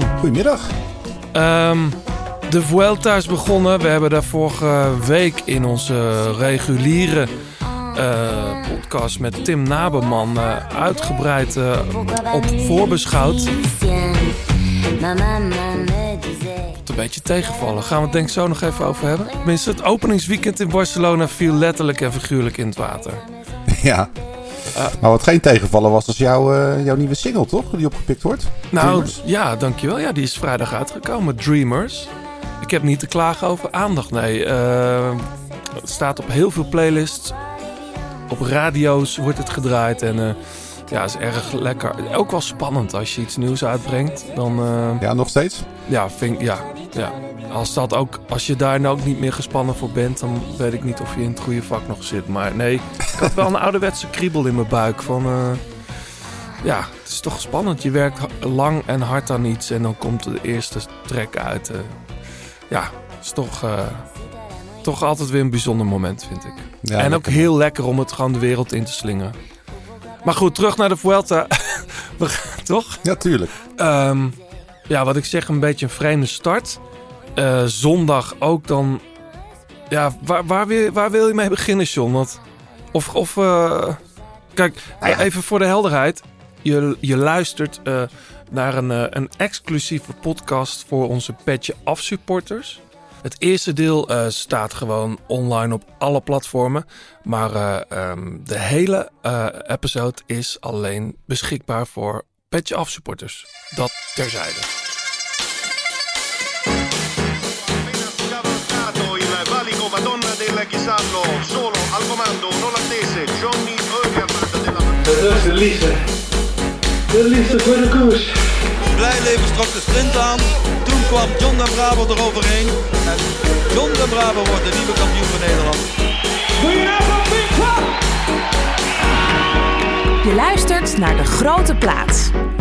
Goedemiddag. Ehm, de Vuelta is begonnen. We hebben daar vorige week in onze reguliere eh, podcast met Tim Naberman uh, uitgebreid uh, op voorbeschouwd. Wat een beetje tegenvallen. Gaan we het denk ik zo nog even over hebben. Tenminste, het openingsweekend in Barcelona viel letterlijk en figuurlijk in het water. Ja, maar wat geen tegenvallen was, was jouw, uh, jouw nieuwe single, toch? Die opgepikt wordt. Nou, Dreamers. ja, dankjewel. Ja, die is vrijdag uitgekomen. Dreamers. Ik heb niet te klagen over aandacht, nee. Uh, het staat op heel veel playlists. Op radio's wordt het gedraaid. En ja, is erg lekker. Ook wel spannend als je iets nieuws uitbrengt. Dan, ja, nog steeds? Ja, vind, ja, ja. Als, dat ook, als je daar nou ook niet meer gespannen voor bent, dan weet ik niet of je in het goede vak nog zit. Maar nee, had wel een ouderwetse kriebel in mijn buik. Van, uh, ja, het is toch spannend. Je werkt lang en hard aan iets en dan komt de eerste trek uit. Uh, ja, het is toch, uh, toch altijd weer een bijzonder moment, vind ik. Ja, en ook heel lekker om het gewoon de wereld in te slingen. Maar goed, terug naar de Vuelta. toch? Ja, tuurlijk. Um, ja, wat ik zeg, een beetje een vreemde start. Zondag ook dan. Ja, waar, waar, wil, waar wil je mee beginnen, John? Want, of, of uh, kijk, nou ja. even voor de helderheid. Je, je luistert uh, naar een, een exclusieve podcast voor onze Petje Af supporters. Het eerste deel staat gewoon online op alle platformen. Maar um, de hele episode is alleen beschikbaar voor Petje Af supporters. Dat terzijde. Chisallo solo al comando un olandese Johnny Eugerman della Dat is de liefde. De liefde voor de koers. Blijleven trok de sprint aan. Toen kwam John de Bravo eroverheen. En John de Bravo wordt de nieuwe kampioen van Nederland. Je luistert naar De Grote Plaats.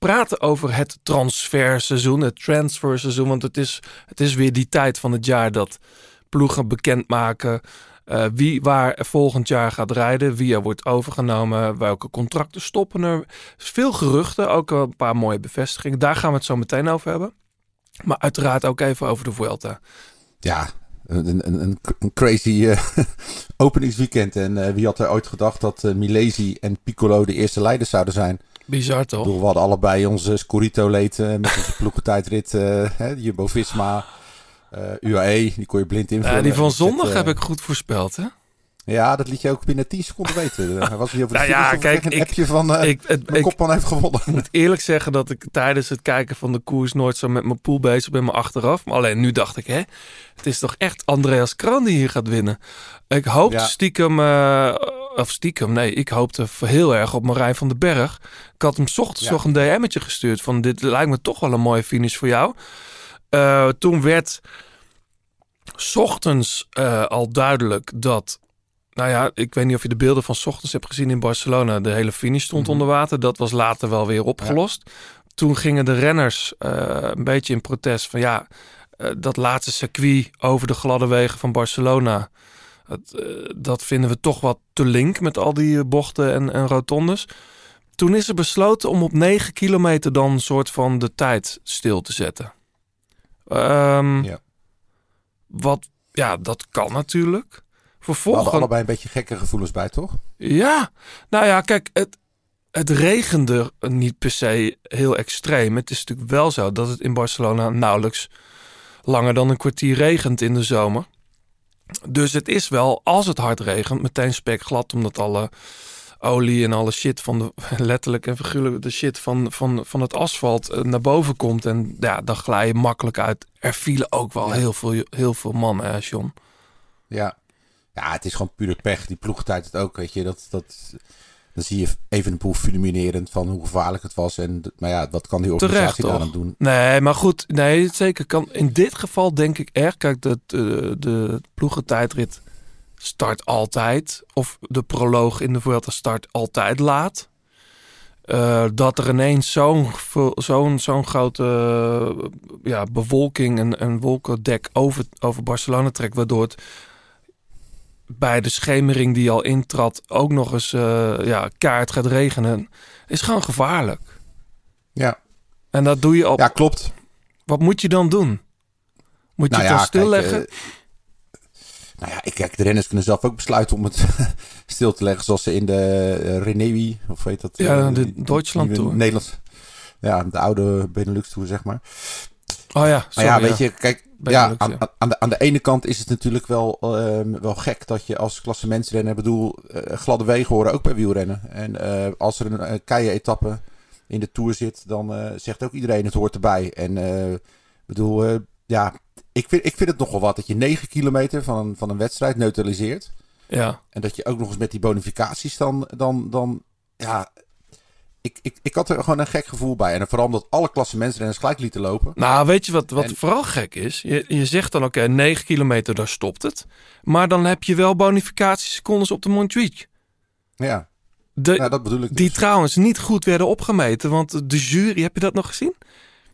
praten over het transferseizoen, het transferseizoen. Want het is, het is weer die tijd van het jaar dat ploegen bekendmaken uh, wie waar volgend jaar gaat rijden, wie er wordt overgenomen, welke contracten stoppen er. Veel geruchten, ook een paar mooie bevestigingen. Daar gaan we het zo meteen over hebben. Maar uiteraard ook even over de Vuelta. Ja, een, een, een, crazy uh, openingsweekend. En uh, wie had er ooit gedacht dat Milesi en Piccolo de eerste leiders zouden zijn? Bizar toch? Bedoel, we hadden allebei onze Scorito leed met onze ploegentijdrit, Jumbo-Visma, UAE. Die kon je blind invullen. Ja, die van zondag heb ik goed voorspeld, hè? Ja, dat liet je ook binnen 10 seconden weten. Hij was hier over nou ja, kijk, een ik, appje van uh, ik, het, mijn kopman heeft gewonnen. Ik moet eerlijk zeggen dat ik tijdens het kijken van de koers nooit zo met mijn pool bezig ben, maar achteraf. Maar alleen nu dacht ik, hè, het is toch echt Andreas Kran die hier gaat winnen. Ik hoopte ja. stiekem, uh, of stiekem, nee, ik hoopte heel erg op Marijn van den Berg. Ik had hem ochtends ja. nog een DM'tje gestuurd van dit lijkt me toch wel een mooie finish voor jou. Uh, toen werd ochtends al duidelijk dat nou ja, ik weet niet of je de beelden van 's ochtends hebt gezien in Barcelona. De hele finish stond Mhm. onder water. Dat was later wel weer opgelost. Toen gingen de renners uh, een beetje in protest van ja, dat laatste circuit over de gladde wegen van Barcelona. Dat, uh, dat vinden we toch wat te link met al die bochten en, en rotondes. Toen is er besloten om op 9 kilometer dan een soort van de tijd stil te zetten. Um, ja. Wat, ja, dat kan natuurlijk. We hadden allebei een beetje gekke gevoelens bij, toch? Ja, nou ja, kijk, het, het regende niet per se heel extreem. Het is natuurlijk wel zo dat het in Barcelona nauwelijks langer dan een kwartier regent in de zomer. Dus het is wel, als het hard regent, meteen spekglad, omdat alle olie en alle shit van de, letterlijk en figuurlijk, de shit van, van, van het asfalt naar boven komt. En ja, dan glij je makkelijk uit. Er vielen ook wel ja. heel, veel, heel veel mannen, hè, John? Ja, ja, het is gewoon pure pech. Die ploegtijd het ook, weet je. Dat, dat, Dan zie je even een boel fulminerend van hoe gevaarlijk het was. En, maar ja, wat kan die organisatie daar aan doen? Nee, maar goed. Nee, zeker kan. In dit geval denk ik echt. Kijk, de, de, de ploegentijdrit start altijd. Of de proloog in de Vuelta start altijd laat. Eh, dat er ineens zo'n zo'n zo'n grote ja, bewolking en een wolkendek over, over Barcelona trekt. Waardoor het bij de schemering die al intrad ook nog eens eh ja, kaart gaat regenen. Is gewoon gevaarlijk. Ja, En dat doe je op ja klopt. wat moet je dan doen? Moet je Nou het dan stilleggen? Kijk, eh, nou ja, ik kijk, de renners kunnen zelf ook besluiten om het stil te leggen. Zoals ze in de uh, Renewi, of weet dat? Ja, de Duitsland Tour. Nederlands. Ja, de oude Benelux Tour, zeg maar. Oh ja, Maar sorry, ja, weet je, kijk, ja, aan, ja. aan, de, aan de ene kant is het natuurlijk wel, ehm, wel gek dat je als klassementsrenner, bedoel, eh, gladde wegen horen ook bij wielrennen. En eh, als er een keien-etappe in de Tour zit, dan eh, zegt ook iedereen het hoort erbij. En ik bedoel, ja, ik vind, ik vind het nogal wat dat je 9 kilometer van een, van een wedstrijd neutraliseert. Ja, En dat je ook nog eens met die bonificaties dan, dan, dan ja... Ik, ik, ik had er gewoon een gek gevoel bij. En vooral omdat alle klassementsrenners gelijk lieten lopen. nou weet je wat, wat En- vooral gek is? Je, je zegt dan oké, 9 kilometer, daar stopt het. Maar dan heb je wel bonificatiesecondes op de Montjuïc. Ja, De, nou, dat bedoel ik die dus. trouwens niet goed werden opgemeten. Want de jury, heb je dat nog gezien?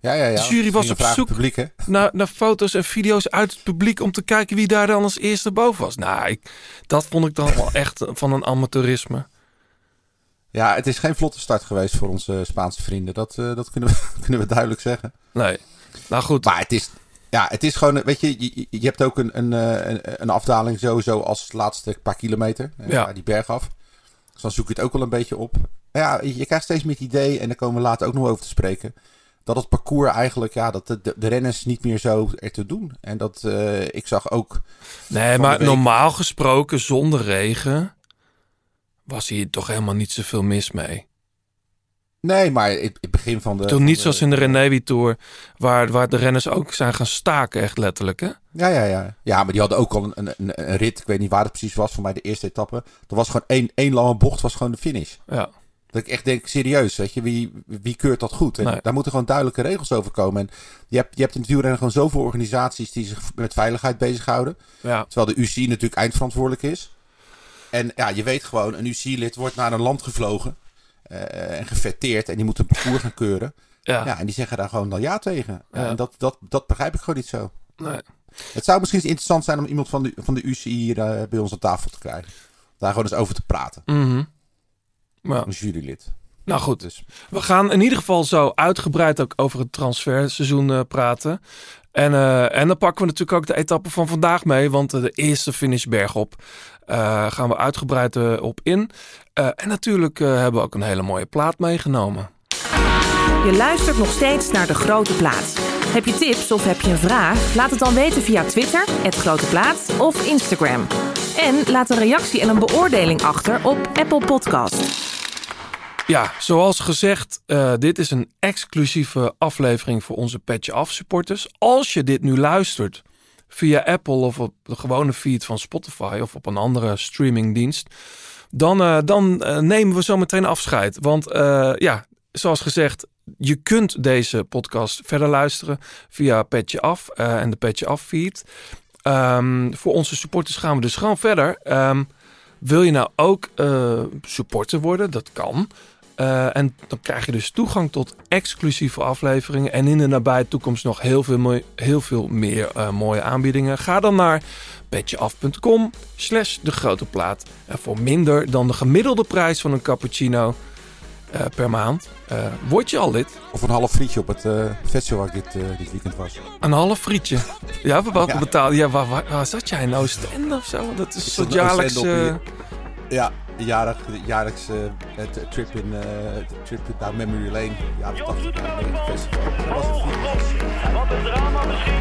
Ja, ja, ja. De jury was op zoek- publiek? Naar, naar foto's en video's uit het publiek om te kijken wie daar dan als eerste boven was. Nou, ik, dat vond ik dan wel echt van een amateurisme. Ja, het is geen vlotte start geweest voor onze Spaanse vrienden. Dat, eh, dat kunnen, we, kunnen we duidelijk zeggen. Nee. Nou goed, Maar het is, ja, het is gewoon, weet je, je, je hebt ook een, een, eh, een, een afdaling sowieso als laatste paar kilometer. eh, Ja. Die berg af. Dus dan zoek je het ook wel een beetje op. Maar ja, je, krijgt steeds meer het idee, en daar komen we later ook nog over te spreken. Dat het parcours eigenlijk, ja, dat de, de, de renners niet meer zo ertoe doen. En dat, ik zag ook, Nee, maar week. normaal gesproken zonder regen was hier toch helemaal niet zoveel mis mee. nee, maar het, het begin van de... Toen niet de- zoals in de Renewi Tour, waar, waar de renners ook zijn gaan staken, echt letterlijk. Hè? Ja, ja, ja. Ja, maar die hadden ook al een, een, een, rit. Ik weet niet waar het precies was. Voor mij de eerste etappe. Er was gewoon één, één lange bocht. was gewoon de finish. Ja. Dat ik echt denk, serieus, weet je, wie, wie keurt dat goed? Nee. Daar moeten gewoon duidelijke regels over komen. En je hebt, je hebt in het wielrennen gewoon zoveel organisaties die zich met veiligheid bezighouden. ja. Terwijl de UCI natuurlijk eindverantwoordelijk is. En ja, je weet gewoon, een UCI-lid wordt naar een land gevlogen eh, en gefetteerd. En die moet een parcours gaan keuren. Ja. Ja, en die zeggen daar gewoon dan ja tegen. Ja. En dat, dat, dat begrijp ik gewoon niet zo. Nee. Het zou misschien eens interessant zijn om iemand van de, van de UCI hier eh, bij ons aan tafel te krijgen. Daar gewoon eens over te praten. Ja. Een jurylid. Nou goed, Dus we gaan in ieder geval zo uitgebreid ook over het transferseizoen eh, praten. En, eh, en dan pakken we natuurlijk ook de etappe van vandaag mee. Want eh, de eerste finish bergop gaan we uitgebreid op in. En natuurlijk hebben we ook een hele mooie plaat meegenomen. Je luistert nog steeds naar De Grote Plaat. Heb je tips of heb je een vraag? Laat het dan weten via Twitter, het Grote Plaat of Instagram. En laat een reactie en een beoordeling achter op Apple Podcast. Ja, zoals gezegd, eh, dit is een exclusieve aflevering voor onze Petje Af supporters. Als je dit nu luistert via Apple of op de gewone feed van Spotify of op een andere streamingdienst, dan, eh, dan eh, nemen we zo meteen afscheid. Want ja, zoals gezegd, je kunt deze podcast verder luisteren via Petje Af en de Petje Af feed. Ehm, voor onze supporters gaan we dus gewoon verder. Ehm, wil je nou ook supporter worden? Dat kan. Eh, en dan krijg je dus toegang tot exclusieve afleveringen. En in de nabije toekomst nog heel veel, mooi- heel veel meer eh, mooie aanbiedingen. Ga dan naar petjeaf.com slash de grote plaat. En voor minder dan de gemiddelde prijs van een cappuccino eh, per maand word je al lid. Of een half frietje op het festival waar ik dit, dit weekend was. Een half frietje. Ja, we welke Ja. betalen? Ja, waar, waar, waar zat jij? In Oostende of zo? Dat is een Ik soort zat in jaarlijks... Oostende op eh, Ja, jarig, jaarlijkse eh, trip, in, eh, trip naar memory lane. Ja, dat festival. Oh, Wat een drama misschien.